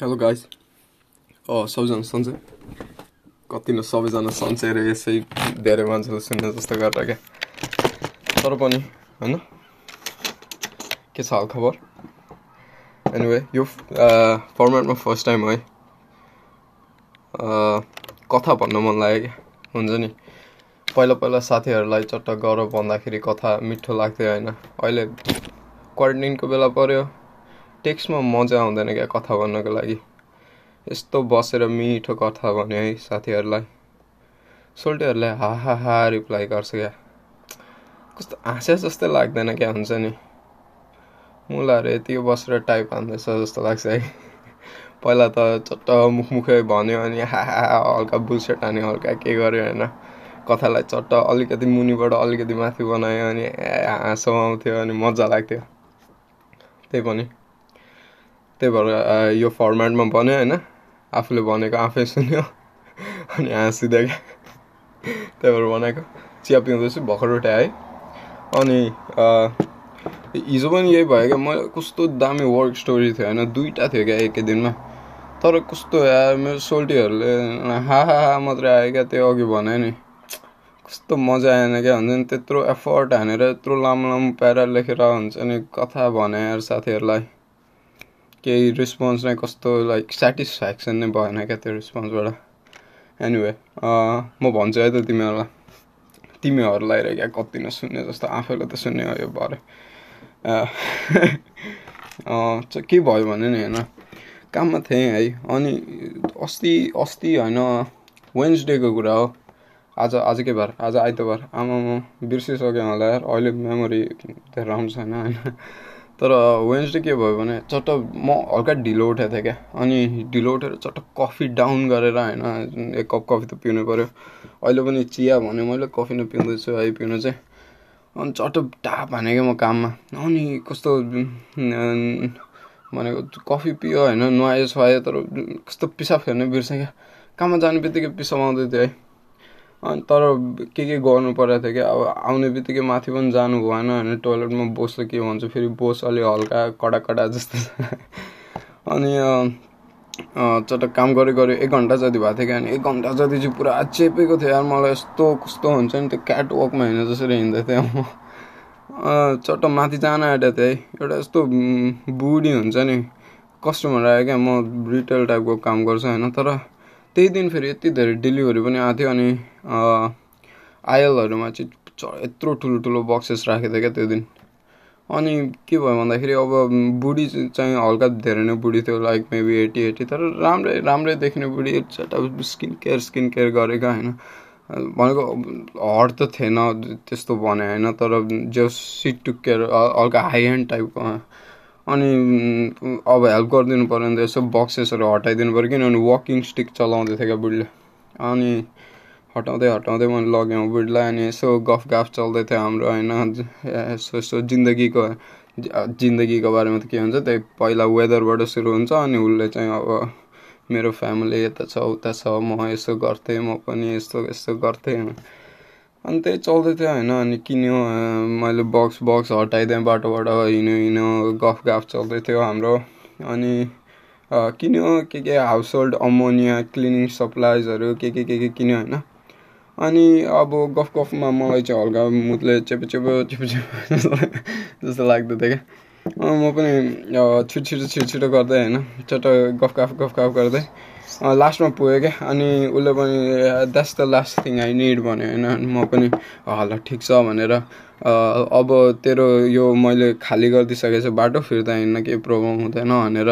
Hello guys सबैजना सन्चै कति न सबैजना सन्चै र यसै धेरै मान्छेले सुन्ने जस्तो गरेर क्या तर पनि होइन के छ हालखबर एनिवे यो फर्मेटमा फर्स्ट टाइम है कथा भन्न मन लाग्यो क्या हुन्छ नि पहिला पहिला साथीहरूलाई चट्ट गर भन्दाखेरि कथा मिठो लाग्थ्यो होइन अहिले क्वारेन्टाइनको बेला पऱ्यो टेक्स्टमा मजा आउँदैन क्या कथा भन्नको लागि। यस्तो बसेर मिठो कथा भन्यो है साथीहरूलाई। सोल्टेहरूले हा हा हा रिप्लाई गर्छ क्या। कस्तो हाँस्या जस्तै लाग्दैन क्या हुन्छ नि। मुलाहरू यति बसेर टाइप हान्दैछ जस्तो लाग्छ है। पहिला त चट्ट मुखमुखै भन्यो अनि हा हल्का बुलसेट हान्यो हल्का के गर्यो होइन। कथालाई चट्ट अलिकति मुनिबाट अलिकति माथि बनायो अनि हाँसो आउँथ्यो अनि मजा लाग्थ्यो। त्यही पनि। त्यही भएर यो फर्मेटमा भन्यो होइन। आफूले भनेको आफै सुन्यो। अनि हाँसिदियो क्या। त्यही भएर बनाएको चिया पिउँदैछु भर्खर उठेँ है। अनि हिजो पनि यही भयो क्या। मैले कस्तो दामी वर्क स्टोरी थियो होइन। दुइटा थियो क्या एकै दिनमा। तर कस्तो मेरो सोल्टीहरूले हा हा हा मात्रै आयो क्या। त्यो अघि भने नि कस्तो मजा आएन क्या। हुन्छ नि त्यत्रो एफर्ट हानेर यत्रो लामो लामो प्यारा लेखेर हुन्छ नि कथा भने साथीहरूलाई। केही रेस्पोन्स नै कस्तो लाइक सेटिस्फ्याक्सन नै भएन क्या त्यो रेस्पोन्सबाट एनिवे म भन्छु है त तिमीहरूलाई। तिमीहरूलाई र क्या कति नै सुन्ने जस्तो आफैले त सुन्ने हो यो भरे के भयो भने नि होइन काममा थिएँ है अनि अस्ति अस्ति होइन वेन्सडेको कुरा हो। आज आज के बार आज आइतबार। आमामा बिर्सिसकेँ होला अहिले मेमोरी धेरै राम्रो छैन होइन। तर वेन्सडे के भयो भने चट्ट म हल्का ढिलो उठेको थिएँ क्या। अनि ढिलो उठेर चट्ट कफी डाउन गरेर होइन एक कप कफी त पिउनु पऱ्यो। अहिले पनि चिया भने मैले कफी नै पिउँदैछु है पिउनु चाहिँ। अनि चट्ट टाप हाने क्या म काममा। अनि कस्तो भनेको कफी पियो होइन नुहायो सुहायो तर कस्तो पिसाब फेर्ने बिर्सेँ क्या। काममा जाने बित्तिकै पिसाब आउँदै थियो है। अनि तर के के गर्नु परेको थियो कि अब आउने बित्तिकै माथि पनि जानु भएन होइन टोइलेटमा बोसले के भन्छ फेरि बोस अलि हल्का कडा कडा जस्तो अनि चट्ट काम गऱ्यो गऱ्यो एक घन्टा जति भएको थियो क्या अनि एक घन्टा जति चाहिँ पुरा चेपेको थियो यार मलाई यस्तो कस्तो हुन्छ नि त्यो क्याट वकमा हिँड्दा जसरी हिँड्दै थिएँ म। चट्ट माथि जान आँटेको थिएँ है। एउटा यस्तो बुढी हुन्छ नि कस्टमर आयो क्या म रिटेल टाइपको काम गर्छु होइन तर त्यही दिन फेरि यति धेरै डेलिभरी पनि आएको थियो अनि आइएलहरूमा चाहिँ यत्रो ठुलो ठुलो बक्सेस राखेको थियो क्या त्यो दिन। अनि के भयो भन्दाखेरि अब बुढी चाहिँ हल्का धेरै नै बुढी थियो लाइक मेबी एटी एटी तर राम्रै राम्रै देख्ने बुढी अब स्किन केयर स्किन केयर गरेको होइन। भनेको हट त थिएन त्यस्तो भने होइन तर जो सिट टु केयर हल्का हाई ह्यान्ड टाइपको अनि अब हेल्प गरिदिनु पऱ्यो भने त यसो बक्सेसहरू हटाइदिनु पऱ्यो किनभने वकिङ स्टिक चलाउँदै थियो क्या बुढीले। अनि हटाउँदै हटाउँदै मैले लगेँ बुढीलाई अनि यसो गफ गफ चल्दै थियो हाम्रो होइन यसो यसो जिन्दगीको जिन्दगीको बारेमा त के हुन्छ त्यही पहिला वेदरबाट सुरु हुन्छ अनि उसले चाहिँ अब मेरो फ्यामिली यता छ उता छ म यसो गर्थेँ म पनि यस्तो यस्तो गर्थेँ। अनि त्यही चल्दै थियो होइन अनि किन्यो मैले बक्स बक्स हटाइदिएँ बाटोबाट हिँड्यो हिँड्यो गफ गफ चल्दै थियो हाम्रो। अनि किन्यो के के हाउस होल्ड अमोनिया क्लिनिङ सप्लाइजहरू के के के के किन्यो होइन। अनि अब गफ गफमा मलाई चाहिँ हल्का मुतले चेपे चेपो चेपे चेपो जस्तो लाग्दो थियो क्या। म पनि छिटो छिटो छिटो छिटो गर्दै होइन चट्ट गफ गफ गफ गफ गर्दै लास्टमा पुगेँ क्या। अनि उसले पनि that's the last thing I need भन्यो होइन। अनि म पनि ल ठिक छ भनेर अब तेरो यो मैले खाली गरिदिइसकेको बाटो फिर्ता हिँड्न केही प्रब्लम हुँदैन भनेर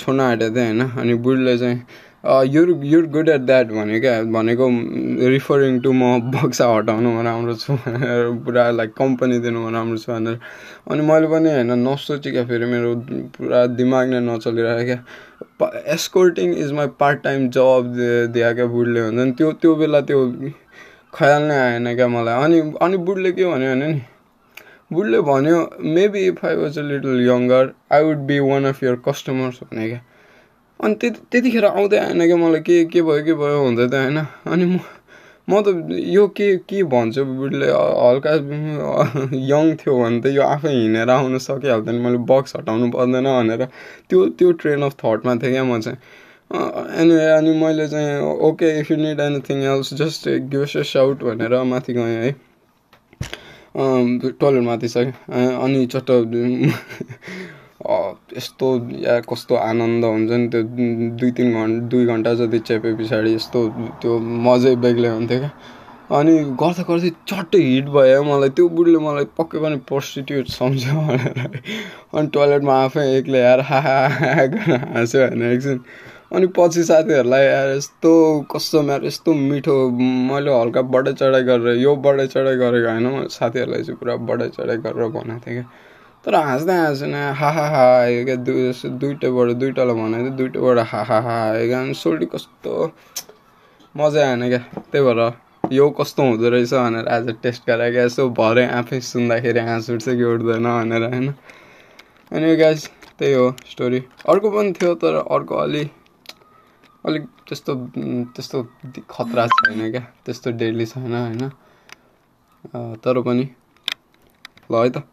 छोड्न आँटेको थिएँ होइन। अनि बुढीले चाहिँ you're you're good at that भन्यो क्या भनेको रिफरिङ टु म बक्सा हटाउनुमा राम्रो छु भनेर पुरा लाइक कम्पनी दिनुमा राम्रो छु भनेर अनि मैले पनि होइन नसोचेँ क्या फेरि मेरो पुरा दिमाग नै नचलिरहेको क्या। Escorting is my part time जब दिए क्या बुढले हुन्छ नि त्यो त्यो बेला त्यो ख्याल नै आएन क्या मलाई। अनि अनि बुढले के भन्यो भने नि बुढले भन्यो maybe if I was a little younger I would be one of your customers भने क्या। अनि त्यति त्यतिखेर आउँदै आएन क्या मलाई के के भयो के भयो हुँदै त होइन अनि म म त यो के के भन्छु बुढीले हल्का यङ थियो भने त यो आफै हिँडेर आउनु सकिहाल्थ्यो नि। मैले बक्स हटाउनु पर्दैन भनेर त्यो त्यो ट्रेन अफ थटमा थिएँ क्या म चाहिँ। एनिवे अनि मैले चाहिँ okay if you need anything else just gives a shout भनेर माथि गएँ है। टोइलेट माथि सक्यो अनि चट्ट यस्तो या कस्तो आनन्द हुन्छ नि त्यो दुई तिन घन्टा दुई घन्टा जति चेपे पछाडि यस्तो त्यो मजै बेग्लै हुन्थ्यो क्या अनि गर्दा गर्दै चट्टै हिट भयो मलाई त्यो बुढीले मलाई पक्कै पनि प्रोस्टिट्युट सम्झ्यो भनेर अनि टोइलेटमा आफै एक्लै आएर हा हाँस्यो होइन एकछिन अनि पछि साथीहरूलाई आएर यस्तो कस्तो मेरो यस्तो मिठो मैले हल्का बढाइ चढाइ गरेर यो बढाइ चढाइ गरेको होइन मैले साथीहरूलाई चाहिँ पुरा बढाइ चढाइ गरेर भनेको थिएँ क्या तर हाँस्दै हाँसेन हा हा हा आयो क्या दुई दुइटाबाट दुइटालाई भनेको दुइटाबाट हा हा अनि सोल्टी कस्तो मजा आएन क्या त्यही भएर यो कस्तो हुँदो रहेछ भनेर आज टेस्ट गराएको यसो भरे आफै सुन्दाखेरि हाँस उठ्छ कि उठ्दैन भनेर होइन। अनि गाइस त्यही हो स्टोरी अर्को पनि थियो तर अर्को अलि अलिक त्यस्तो त्यस्तो खतरा छैन क्या त्यस्तो डेली छैन होइन। तर पनि ल है त।